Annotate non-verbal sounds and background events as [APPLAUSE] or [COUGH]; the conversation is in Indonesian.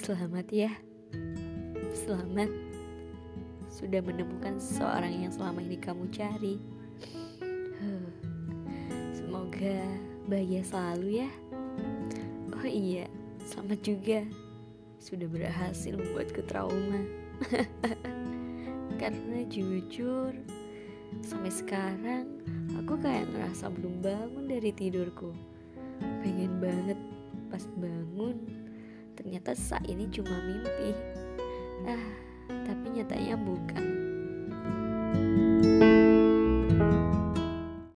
Selamat ya. Selamat sudah menemukan seseorang yang selama ini kamu cari. Semoga bahagia selalu ya. Oh iya, selamat juga sudah berhasil membuatku trauma. [LAUGHS] Karena jujur, sampai sekarang aku kayak ngerasa belum bangun dari tidurku. Pengen banget pas bangun ternyata saat ini cuma mimpi. Ah, tapi nyatanya bukan.